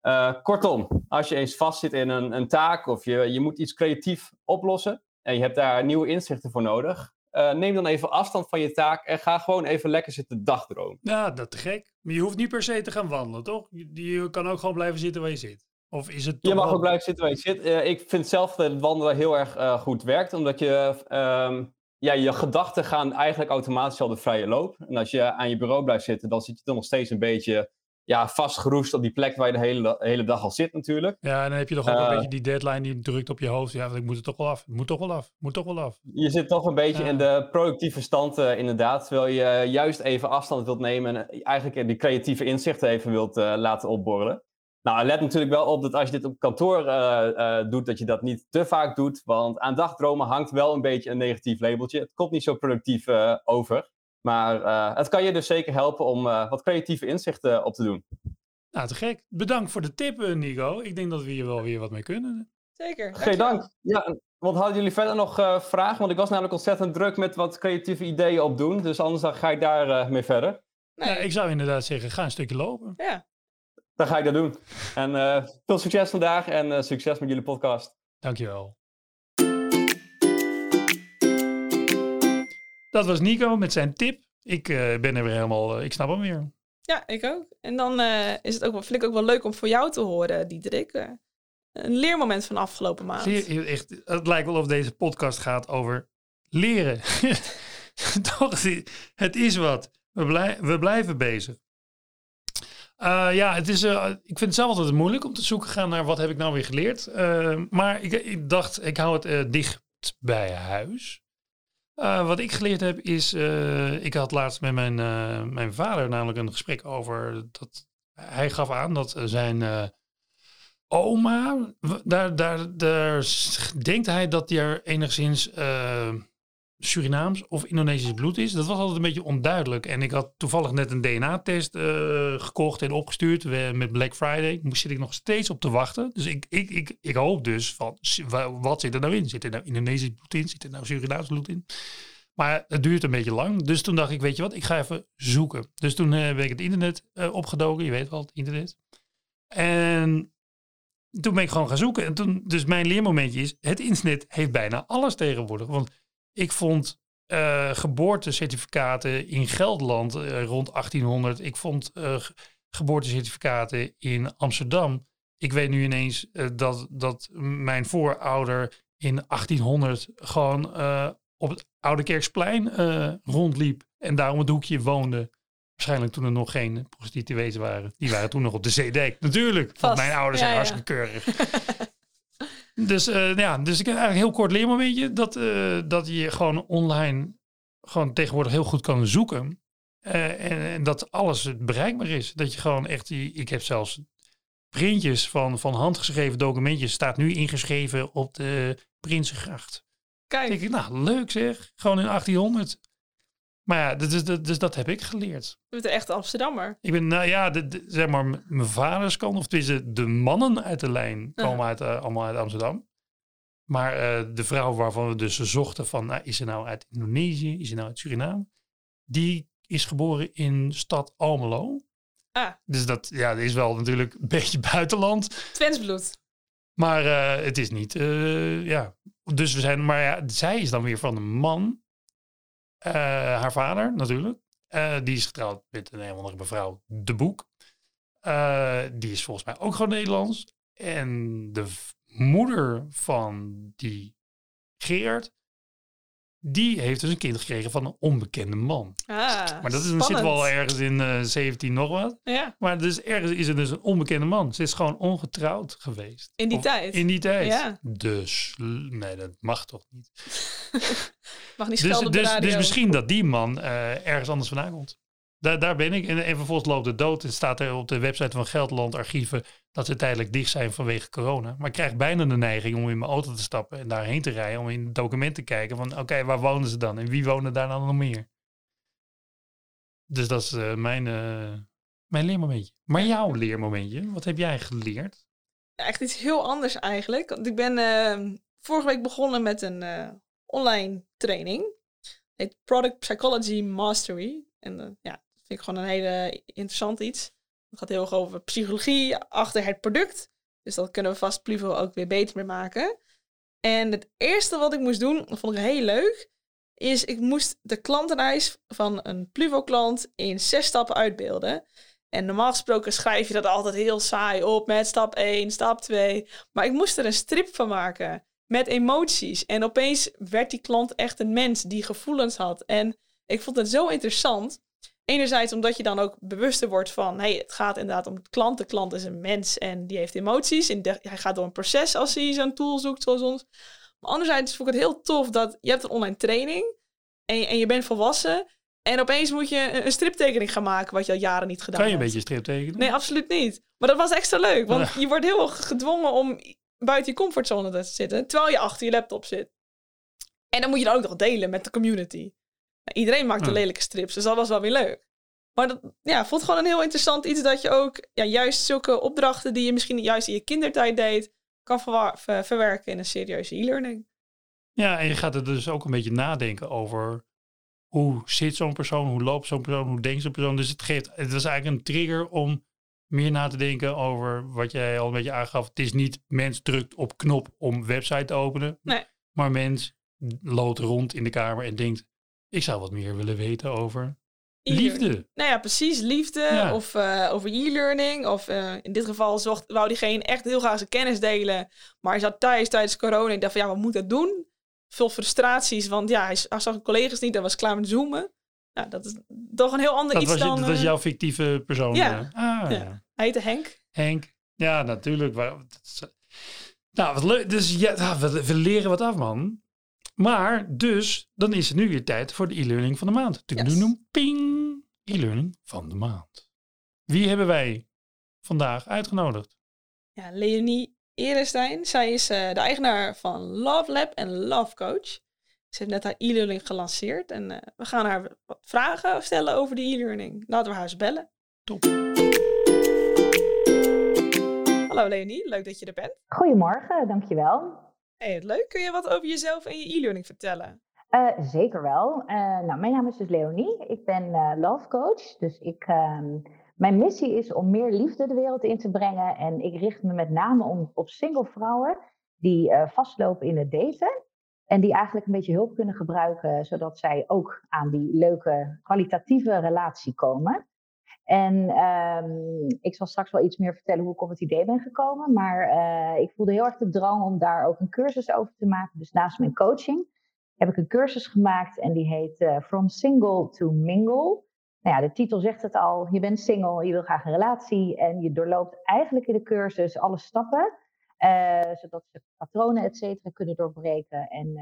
Eh, kortom, als je eens vastzit in een, een taak of je, je moet iets creatief oplossen en je hebt daar nieuwe inzichten voor nodig, eh, neem dan even afstand van je taak en ga gewoon even lekker zitten dagdromen. Ja, dat te gek. Maar je hoeft niet per se te gaan wandelen, toch? Je, je kan ook gewoon blijven zitten waar je zit. Of is het Je mag wel- ook blijven zitten waar je zit. Eh, ik vind zelf dat wandelen heel erg eh, goed werkt, omdat je, ehm, ja, je gedachten gaan eigenlijk automatisch al de vrije loop. En als je aan je bureau blijft zitten, dan zit je toch nog steeds een beetje ja, vastgeroest op die plek waar je de hele, hele dag al zit natuurlijk. Ja, en dan heb je toch ook Eh. een beetje die deadline die drukt op je hoofd. Ja, want ik moet het toch wel af. Moet toch wel af. Moet toch wel af. Je zit toch een beetje in de productieve stand eh, inderdaad, terwijl je eh, juist even afstand wilt nemen en eh, eigenlijk die creatieve inzichten even wilt eh, laten opborrelen. Nou, let natuurlijk wel op dat als je dit op kantoor eh, eh, doet, dat je dat niet te vaak doet, want aan dagdromen hangt wel een beetje een negatief labeltje. Het komt niet zo productief eh, over, maar eh, het kan je dus zeker helpen om eh, wat creatieve inzichten op te doen. Nou, te gek. Bedankt voor de tip, Nico. Ik denk dat we hier wel weer wat mee kunnen. Zeker. Geen dank. Ja, wat hadden jullie verder nog eh, vragen? Want ik was namelijk ontzettend druk met wat creatieve ideeën opdoen, dus anders dan ga ik daar eh, mee verder. Nee, Ja, ik zou inderdaad zeggen, ga een stukje lopen. ja. Dan ga ik dat doen. En eh, veel succes vandaag en eh, succes met jullie podcast. Dankjewel. Dat was Nico met zijn tip. Ik eh, ben er weer helemaal, ik snap hem weer. Ja, ik ook. En dan eh, is het ook wel, vind ik ook wel leuk om voor jou te horen, Diederik. een leermoment van de afgelopen maand. Zie je, echt, het lijkt wel of deze podcast gaat over leren. Toch, het is wat. We, blij- we blijven bezig. Uh, ja, het is, uh, ik vind het zelf altijd moeilijk om te zoeken gaan naar wat heb ik nou weer geleerd. Uh, maar ik, ik, dacht, ik hou het dicht bij huis. wat ik geleerd heb is, ik had laatst met mijn, mijn vader namelijk een gesprek over dat hij gaf aan dat zijn oma, daar, daar, daar denkt hij dat hij er enigszins Surinaams of Indonesisch bloed is. Dat was altijd een beetje onduidelijk. En ik had toevallig net een DNA-test uh, gekocht en opgestuurd met Black Friday. Daar zit ik nog steeds op te wachten. Dus ik, ik, ik, ik hoop dus van, wat zit er nou in? Zit er nou Indonesisch bloed in? Zit er nou Surinaams bloed in? Maar het duurt een beetje lang. Dus toen dacht ik, weet je wat, ik ga even zoeken. Dus toen uh, ben ik het internet opgedoken. Je weet wel, het internet. En toen ben ik gewoon gaan zoeken. En toen, dus mijn leermomentje is, het internet heeft bijna alles tegenwoordig. Want ik vond uh, geboortecertificaten in Gelderland uh, rond 1800. Ik vond uh, geboortecertificaten in Amsterdam. Ik weet nu ineens dat, dat mijn voorouder in 1800 gewoon op het Oude Kerksplein rondliep en daar om het hoekje woonde. Waarschijnlijk toen er nog geen prostituees waren. Die waren toen nog op de Zeedijk. Natuurlijk, want mijn ouders zijn hartstikke keurig. Dus, uh, ja, dus ik heb eigenlijk heel kort leermomentje dat, uh, dat je gewoon online gewoon tegenwoordig heel goed kan zoeken. Uh, en, en, dat alles bereikbaar is. Dat je gewoon echt, ik heb zelfs printjes van, van handgeschreven documentjes, staat nu ingeschreven op de Prinsengracht. Kijk. Ik, nou leuk zeg, gewoon in 1800. Maar ja, dus, dus, dus dat heb ik geleerd. Je bent een echte Amsterdammer. Ik ben, nou ja, de, zeg maar, mijn vaders kant, of tenminste de mannen uit de lijn, komen uit, uh, allemaal uit Amsterdam. Maar uh, de vrouw waarvan we dus zochten van, nou, is ze nou uit Indonesië, is ze nou uit Suriname? Die is geboren in stad Almelo. Ah. Dus dat, ja, dat is wel natuurlijk een beetje buitenland. Twensbloed. Maar uh, het is niet, ja. Dus we zijn, maar ja, zij is dan weer van een man uh, haar vader natuurlijk. Uh, die is getrouwd met een andere mevrouw De Boek. Uh, die is volgens mij ook gewoon Nederlands. En de moeder van die Geert, die heeft dus een kind gekregen van een onbekende man. Ah, maar dat is, zit wel ergens in uh, 17 nog wat. Ja. Maar dus ergens is er dus een onbekende man. Ze is gewoon ongetrouwd geweest. In die of, tijd? In die tijd. Ja. Dus, nee, dat mag toch niet. mag niet dus, dus, dus, dus misschien dat die man uh, ergens anders vandaan komt. Daar, daar ben ik. En, en vervolgens loopt het dood. Het staat er op de website van Gelderland Archieven dat ze tijdelijk dicht zijn vanwege corona. Maar ik krijg bijna de neiging om in mijn auto te stappen en daarheen te rijden. Om in het document te kijken van oké, waar wonen ze dan? En wie wonen daar dan nog meer? Dus dat is uh, mijn, uh, mijn leermomentje. Maar jouw leermomentje, wat heb jij geleerd? Echt iets heel anders eigenlijk. Want ik ben uh, vorige week begonnen met een online training. Het heet Product Psychology Mastery. En ja, vind ik gewoon een hele interessant iets. Het gaat heel erg over psychologie achter het product. Dus dat kunnen we vast Pluvo ook weer beter mee maken. En het eerste wat ik moest doen, dat vond ik heel leuk, is ik moest de klantenreis van een Pluvo-klant in zes stappen uitbeelden. En normaal gesproken schrijf je dat altijd heel saai op met stap 1, stap 2. Maar ik moest er een strip van maken met emoties. En opeens werd die klant echt een mens die gevoelens had. En ik vond het zo interessant. Enerzijds omdat je dan ook bewuster wordt van, hey, het gaat inderdaad om de klant. De klant is een mens en die heeft emoties. En hij gaat door een proces als hij zo'n tool zoekt zoals ons. Maar anderzijds vond ik het heel tof dat je hebt een online training en je, en je bent volwassen. En opeens moet je een striptekening gaan maken, wat je al jaren niet gedaan hebt. Kan je een beetje striptekenen? Nee, absoluut niet. Maar dat was extra leuk, want je wordt heel gedwongen om buiten je comfortzone te zitten, terwijl je achter je laptop zit. En dan moet je dat ook nog delen met de community. Iedereen maakte lelijke strips, dus dat was wel weer leuk. Maar dat ja, vond gewoon een heel interessant iets dat je ook ja, juist zulke opdrachten die je misschien juist in je kindertijd deed, kan ver verwerken in een serieuze e-learning. Ja, en je gaat er dus ook een beetje nadenken over hoe zit zo'n persoon, hoe loopt zo'n persoon, hoe denkt zo'n persoon. Dus het geeft, het was eigenlijk een trigger om meer na te denken over wat jij al een beetje aangaf. Het is niet mens drukt op knop om website te openen, nee. maar mens loopt rond in de kamer en denkt, ik zou wat meer willen weten over liefde. Nou ja, precies. Liefde of uh, over e-learning. Of uh, in dit geval zocht, wou diegene echt heel graag zijn kennis delen. Maar hij zat thuis tijdens corona. Ik dacht van ja, wat moet dat doen? Veel frustraties, want ja, hij, hij zag collega's niet. Hij was klaar met zoomen. Ja, dat is toch een heel ander Dat iets was, dan... dat was eh, jouw fictieve persoon. ja. eh. Ah, Ja. ja. Hij heette Henk. Henk. Ja, natuurlijk. Is- Nou, wat leuk. Dus ja, nou, we, we leren wat af, man. Maar dus, dan is het nu weer tijd voor de e-learning van de maand. Yes. Ping! E-learning van de maand. Wie hebben wij vandaag uitgenodigd? Ja, Leonie Erestein. Zij is eh, de eigenaar van Love Lab en Love Coach. Ze heeft net haar e-learning gelanceerd. En eh, we gaan haar wat vragen stellen over de e-learning. Laten we haar eens bellen. Top. Hallo Leonie, leuk dat je er bent. Goedemorgen, dankjewel. Hey, leuk. Kun je wat over jezelf en je e-learning vertellen? Eh, zeker wel. Eh, nou, mijn naam is dus Leonie. Ik ben eh, love coach. Dus ik, ehm, mijn missie is om meer liefde de wereld in te brengen. En ik richt me met name op single vrouwen die vastlopen in het daten. En die eigenlijk een beetje hulp kunnen gebruiken, zodat zij ook aan die leuke kwalitatieve relatie komen. En ehm, ik zal straks wel iets meer vertellen hoe ik op het idee ben gekomen. Maar eh, ik voelde heel erg de drang om daar ook een cursus over te maken. Dus naast mijn coaching heb ik een cursus gemaakt en die heet eh, From Single to Mingle. Nou ja, de titel zegt het al. Je bent single, je wil graag een relatie en je doorloopt eigenlijk in de cursus alle stappen. eh, zodat ze patronen, et cetera, kunnen doorbreken. En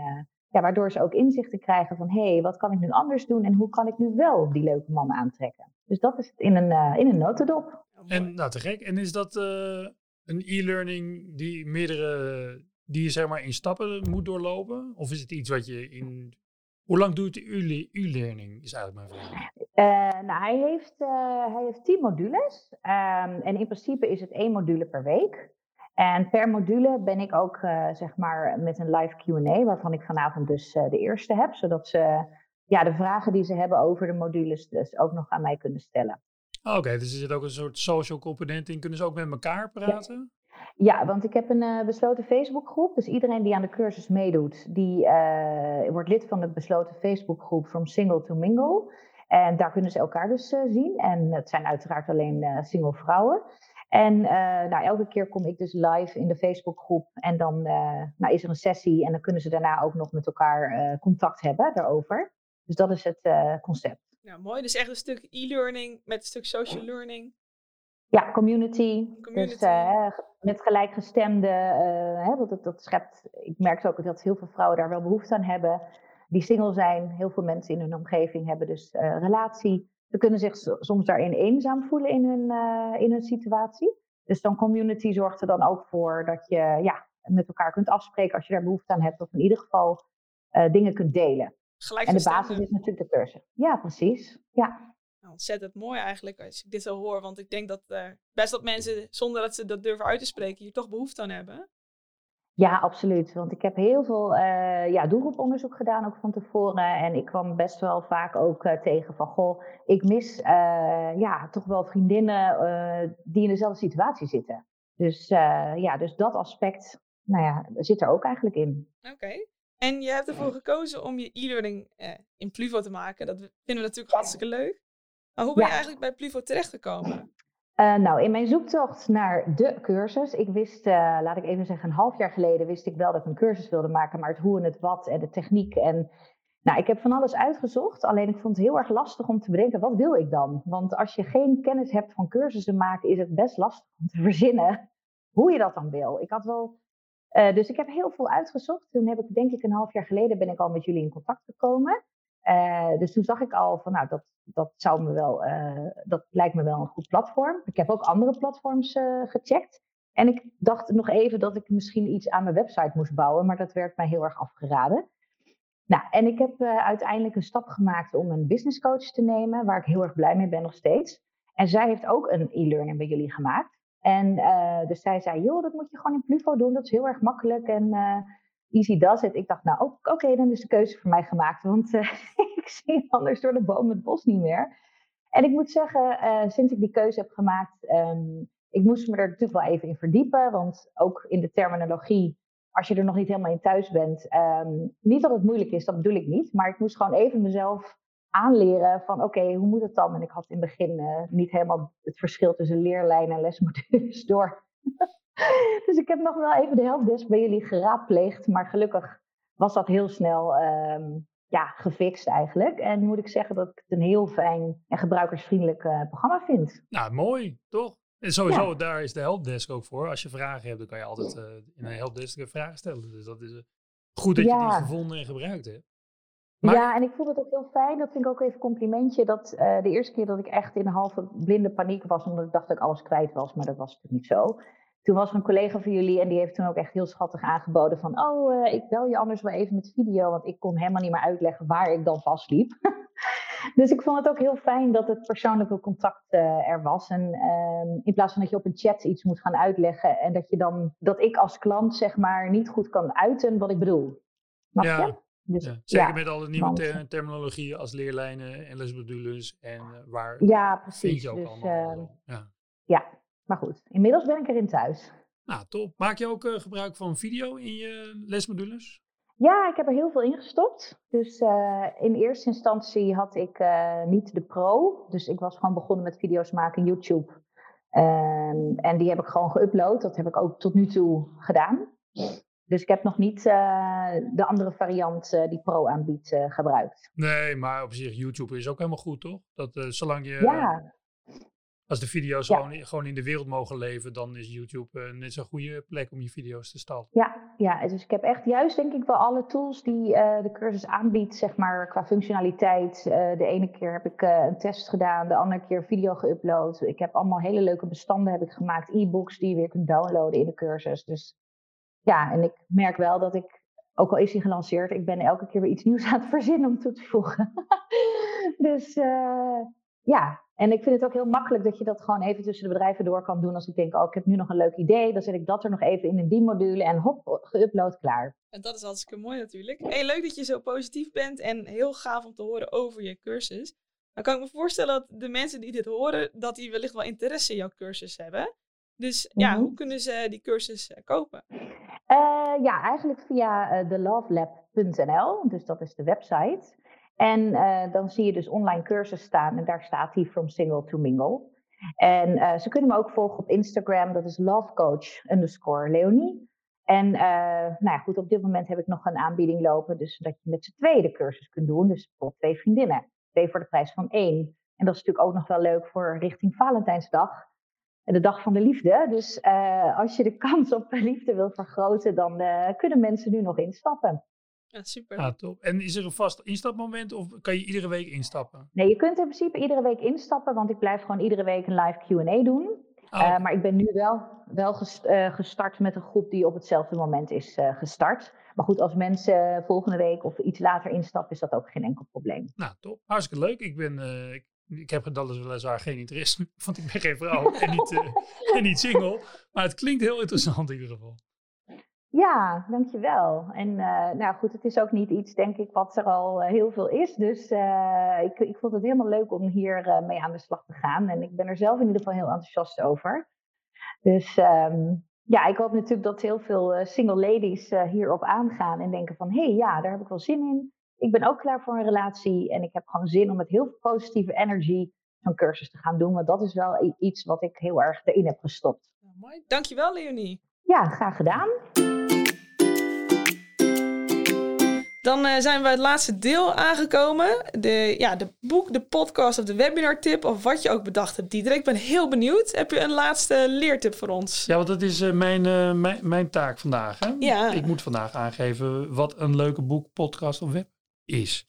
ja, waardoor ze ook inzichten krijgen van... hé, hey, wat kan ik nu anders doen en hoe kan ik nu wel die leuke man aantrekken? Dus dat is het in een, eh, in een notendop. En nou, te gek. En is dat eh, een e-learning die meerdere, die je zeg maar in stappen moet doorlopen? Of is het iets wat je in... Hoe lang duurt de e-learning, is eigenlijk mijn vraag. Eh, nou, hij heeft, eh, hij heeft tien modules. Ehm, en in principe is het één module per week. En per module ben ik ook eh, zeg maar met een live QA, waarvan ik vanavond dus eh, de eerste heb. Zodat ze ja, de vragen die ze hebben over de modules dus ook nog aan mij kunnen stellen. Ah, Oké, dus er zit ook een soort social component in. Kunnen ze ook met elkaar praten? Ja, want ik heb een eh, besloten Facebookgroep. Dus iedereen die aan de cursus meedoet, die wordt lid van de besloten Facebookgroep From Single to Mingle. En daar kunnen ze elkaar dus zien. En het zijn uiteraard alleen single vrouwen. En eh, nou, elke keer kom ik dus live in de Facebookgroep. En dan eh, nou, is er een sessie. En dan kunnen ze daarna ook nog met elkaar eh, contact hebben daarover. Dus dat is het concept. Ja, mooi. Dus echt een stuk e-learning met een stuk social learning. Ja, community. Community. Dus eh, met gelijkgestemde, hè, want dat, dat schept. Ik merk ook dat heel veel vrouwen daar wel behoefte aan hebben. Die single zijn, heel veel mensen in hun omgeving hebben dus relatie. Ze kunnen zich so- soms daarin eenzaam voelen in hun, eh, in hun situatie. Dus dan community zorgt er dan ook voor dat je ja, met elkaar kunt afspreken als je daar behoefte aan hebt. Of in ieder geval eh, dingen kunt delen. Gelijk En de basis is natuurlijk de cursus. Ja, precies. Ja. Nou, ontzettend mooi eigenlijk als ik dit zo hoor. Want ik denk dat eh, best dat mensen, zonder dat ze dat durven uit te spreken, hier toch behoefte aan hebben. Ja, absoluut. Want ik heb heel veel eh, ja, doelgroeponderzoek gedaan, ook van tevoren. En ik kwam best wel vaak ook eh, tegen van, goh, ik mis eh, ja, toch wel vriendinnen die in dezelfde situatie zitten. Dus ja, dus dat aspect, nou ja, zit er ook eigenlijk in. Oké. En je hebt ervoor gekozen om je e-learning in Pluvo te maken. Dat vinden we natuurlijk hartstikke leuk. Maar hoe ben je Ja. eigenlijk bij Pluvo terechtgekomen? Eh, nou, in mijn zoektocht naar de cursus, ik wist, eh, laat ik even zeggen, een half jaar geleden wist ik wel dat ik een cursus wilde maken, maar het hoe en het wat en de techniek en nou, ik heb van alles uitgezocht, alleen ik vond het heel erg lastig om te bedenken, wat wil ik dan? Want als je geen kennis hebt van cursussen maken, is het best lastig om te verzinnen hoe je dat dan wil. Ik had wel, eh, dus ik heb heel veel uitgezocht. Toen heb ik, denk ik, een half jaar geleden ben ik al met jullie in contact gekomen. Eh, dus toen zag ik al van, nou, dat, dat zou me wel, eh, dat lijkt me wel een goed platform. Ik heb ook andere platforms eh, gecheckt. En ik dacht nog even dat ik misschien iets aan mijn website moest bouwen, maar dat werd mij heel erg afgeraden. Nou, en ik heb uiteindelijk een stap gemaakt om een business coach te nemen, waar ik heel erg blij mee ben nog steeds. En zij heeft ook een e-learning bij jullie gemaakt. En dus zij zei, joh, dat moet je gewoon in Pluvo doen, dat is heel erg makkelijk en easy does it. Ik dacht, nou oké, dan is de keuze voor mij gemaakt, want eh, ik zie anders door de boom het bos niet meer. En ik moet zeggen, eh, sinds ik die keuze heb gemaakt, ehm, ik moest me er natuurlijk wel even in verdiepen, want ook in de terminologie, als je er nog niet helemaal in thuis bent, ehm, niet dat het moeilijk is, dat bedoel ik niet, maar ik moest gewoon even mezelf aanleren van oké, hoe moet het dan? En ik had in het begin eh, niet helemaal het verschil tussen leerlijn en lesmodules door. dus ik heb nog wel even de helpdesk bij jullie geraadpleegd, maar gelukkig was dat heel snel, ehm, ja, gefixt eigenlijk. En moet ik zeggen dat ik het een heel fijn en gebruikersvriendelijk eh, programma vind. Nou, mooi, toch? En sowieso, daar is de helpdesk ook voor. Als je vragen hebt, dan kan je altijd uh, in een helpdesk vragen stellen. Dus dat is uh, goed dat je die gevonden en gebruikt hebt. Maar... Ja, en ik vond het ook heel fijn. Dat vind ik ook even een complimentje. Dat de eerste keer dat ik echt in een halve blinde paniek was, omdat ik dacht dat ik alles kwijt was, maar dat was natuurlijk niet zo toen was er een collega van jullie en die heeft toen ook echt heel schattig aangeboden van, oh, uh, ik bel je anders wel even met video, want ik kon helemaal niet meer uitleggen waar ik dan vastliep. dus ik vond het ook heel fijn dat het persoonlijke contact uh, er was. En uh, in plaats van dat je op een chat iets moet gaan uitleggen en dat je dan, dat ik als klant zeg maar niet goed kan uiten wat ik bedoel. Mag ja. je? Dus, ja, zeker ja, met alle nieuwe ter terminologie als leerlijnen en lesmodules en uh, waar ja, precies. vind je ook dus, allemaal. ja. ja, maar goed, inmiddels ben ik erin thuis. Nou, top. Maak je ook uh, gebruik van video in je lesmodules? Ja, ik heb er heel veel in gestopt. Dus uh, in eerste instantie had ik uh, niet de pro. Dus ik was gewoon begonnen met video's maken in YouTube. Um, en die heb ik gewoon geüpload. Dat heb ik ook tot nu toe gedaan. Dus ik heb nog niet de andere variant die pro aanbiedt gebruikt. Nee, maar op zich YouTube is ook helemaal goed, toch? Dat zolang je... Ja. Als de video's ja. gewoon, gewoon in de wereld mogen leven, dan is YouTube uh, net zo'n goede plek om je video's te starten. Ja, ja, dus ik heb echt juist denk ik wel alle tools die uh, de cursus aanbiedt, zeg maar, qua functionaliteit. Uh, de ene keer heb ik een test gedaan, de andere keer video geüpload. Ik heb allemaal hele leuke bestanden heb ik gemaakt, e-books die je weer kunt downloaden in de cursus. Dus ja, en ik merk wel dat ik, ook al is hij gelanceerd, ik ben elke keer weer iets nieuws aan het verzinnen om toe te voegen. dus ja, en ik vind het ook heel makkelijk dat je dat gewoon even tussen de bedrijven door kan doen. Als ik denk, oh, ik heb nu nog een leuk idee, dan zet ik dat er nog even in in die module en hop, geüpload, klaar. En dat is hartstikke mooi natuurlijk. Hey, leuk dat je zo positief bent en heel gaaf om te horen over je cursus. Dan kan ik me voorstellen dat de mensen die dit horen, dat die wellicht wel interesse in jouw cursus hebben. Dus ja, Mhm. hoe kunnen ze die cursus eh, kopen? Uh, ja, eigenlijk via uh, thelovelab.nl, dus dat is de website. En uh, dan zie je dus online cursus staan en daar staat die From Single to Mingle. En uh, ze kunnen me ook volgen op Instagram, dat is lovecoach underscore Leonie. En uh, nou ja, goed, op dit moment heb ik nog een aanbieding lopen, dus dat je met z'n tweeën de cursus kunt doen. Dus bijvoorbeeld twee vriendinnen, twee voor de prijs van één. En dat is natuurlijk ook nog wel leuk voor richting Valentijnsdag. En de dag van de liefde. Dus als je de kans op liefde wil vergroten, dan kunnen mensen nu nog instappen. Ja, super. Ah, top. En is er een vast instapmoment of kan je iedere week instappen? Nee, je kunt in principe iedere week instappen, want ik blijf gewoon iedere week een live Q&A doen. Oh, Uh, maar ik ben nu wel, wel gest, uh, gestart met een groep die op hetzelfde moment is uh, gestart. Maar goed, als mensen volgende week of iets later instappen, is dat ook geen enkel probleem. Nou, top. Hartstikke leuk. Ik ben... eh, Ik, ik heb dat is weliswaar geen interesse, want ik ben geen vrouw en, niet, eh, en niet single. Maar het klinkt heel interessant in ieder geval. Ja, dankjewel. En uh, nou goed, het is ook niet iets, denk ik, wat er al uh, heel veel is. Dus uh, ik, ik vond het helemaal leuk om hier mee aan de slag te gaan. En ik ben er zelf in ieder geval heel enthousiast over. Dus um, ja, ik hoop natuurlijk dat heel veel single ladies hierop aangaan en denken van... hé, hey, ja, daar heb ik wel zin in. Ik ben ook klaar voor een relatie en ik heb gewoon zin om met heel veel positieve energy zo'n cursus te gaan doen. Want dat is wel iets wat ik heel erg erin heb gestopt. Nou, mooi. Dankjewel, Leonie. Ja, graag gedaan. Dan uh, zijn we het laatste deel aangekomen. De, ja, de boek, de podcast of de webinar tip of wat je ook bedacht hebt. Diederik, ik ben heel benieuwd. Heb je een laatste leertip voor ons? Ja, want dat is uh, mijn, uh, mijn, mijn taak vandaag. Hè? Ja. Ik moet vandaag aangeven wat een leuke boek, podcast of web is.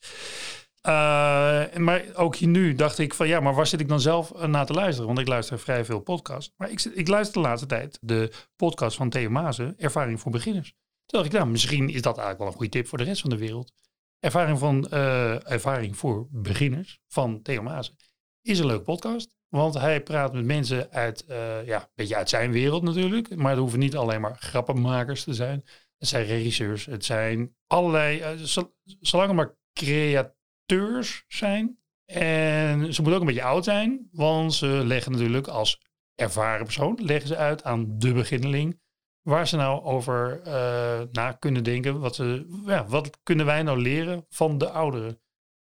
Maar ook hier nu dacht ik van ja, maar waar zit ik dan zelf naar te luisteren? Want ik luister vrij veel podcasts. Maar ik, ik luister de laatste tijd de podcast van Theo Mazen, Ervaring voor Beginners. Toen ik, nou, misschien is dat eigenlijk wel een goede tip voor de rest van de wereld. Ervaring, van, uh, ervaring voor beginners van Theo Mazen is een leuk podcast. Want hij praat met mensen uit, uh, ja, beetje uit zijn wereld natuurlijk. Maar het hoeven niet alleen maar grappenmakers te zijn. Het zijn regisseurs, het zijn allerlei, uh, zolang het maar createurs zijn. En ze moeten ook een beetje oud zijn. Want ze leggen natuurlijk als ervaren persoon, leggen ze uit aan de beginneling waar ze nou over uh, na kunnen denken. Wat, ze, ja, wat kunnen wij nou leren van de ouderen?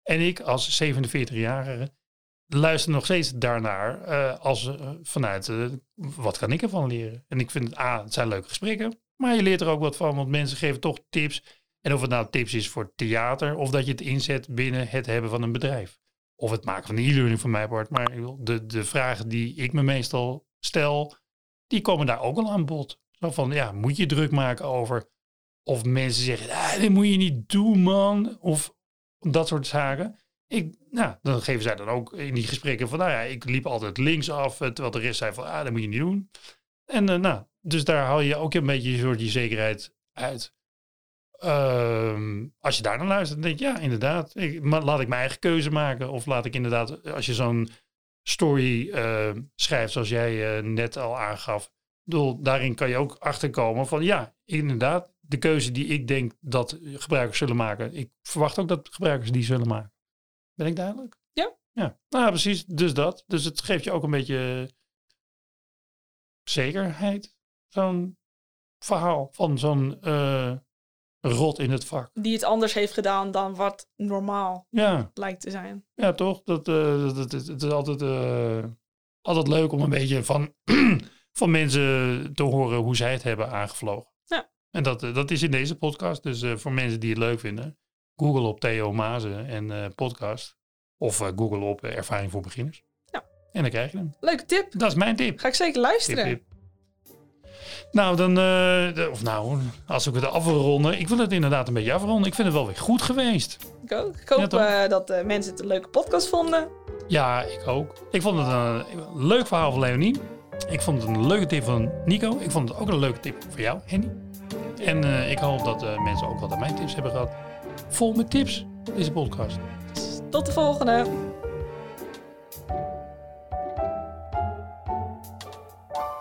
En ik als 47-jarige luister nog steeds daarnaar uh, als uh, vanuit wat kan ik ervan leren? En ik vind het, A, het zijn leuke gesprekken, maar je leert er ook wat van, want mensen geven toch tips. En of het nou tips is voor theater of dat je het inzet binnen het hebben van een bedrijf. Of het maken van een e-learning van mij wordt. Maar de, de vragen die ik me meestal stel, die komen daar ook al aan bod. Van, ja, moet je druk maken over of mensen zeggen, ah, dit moet je niet doen, man. Of dat soort zaken. Ik, nou, dan geven zij dan ook in die gesprekken van, nou ja, ik liep altijd links af, terwijl de rest zei van, ah, dat moet je niet doen. En uh, nou, dus daar haal je ook een beetje een soort die zekerheid uit. Uh, als je daar naar luistert, dan denk je, ja, inderdaad, ik, laat ik mijn eigen keuze maken. Of laat ik inderdaad, als je zo'n story schrijft, zoals jij net al aangaf, bedoel, daarin kan je ook achterkomen van, ja, inderdaad, de keuze die ik denk dat gebruikers zullen maken. Ik verwacht ook dat gebruikers die zullen maken. Ben ik duidelijk? Ja. Ja, nou precies. Dus dat. Dus het geeft je ook een beetje zekerheid. Zo'n verhaal van zo'n uh, rot in het vak. Die het anders heeft gedaan dan wat normaal ja. lijkt te zijn. Ja, toch? Dat, uh, dat, is altijd, uh, altijd leuk om een beetje van, van mensen te horen hoe zij het hebben aangevlogen. Ja. En dat, dat is in deze podcast. Dus voor mensen die het leuk vinden, Google op Theo Mazen en podcast. Of Google op Ervaring voor Beginners. Ja. En dan krijg je hem. Leuke tip. Dat is mijn tip. Ga ik zeker luisteren. Tip, tip. Nou, dan, de, of nou, als ik het afronden. Ik wil het inderdaad een beetje afronden. Ik vind het wel weer goed geweest. Ik ook. Ik hoop ja, dat mensen het een leuke podcast vonden. Ja, ik ook. Ik vond het een, een leuk verhaal van Leonie. Ik vond het een leuke tip van Nico. Ik vond het ook een leuke tip voor jou, Henny. En ik hoop dat mensen ook wat aan mijn tips hebben gehad. Vol met tips, deze podcast. Tot de volgende.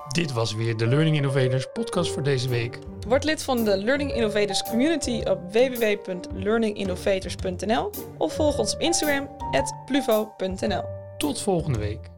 Dit was weer de Learning Innovators podcast voor deze week. Word lid van de Learning Innovators community op www.learninginnovators.nl of volg ons op Instagram @pluvo.nl. Tot volgende week.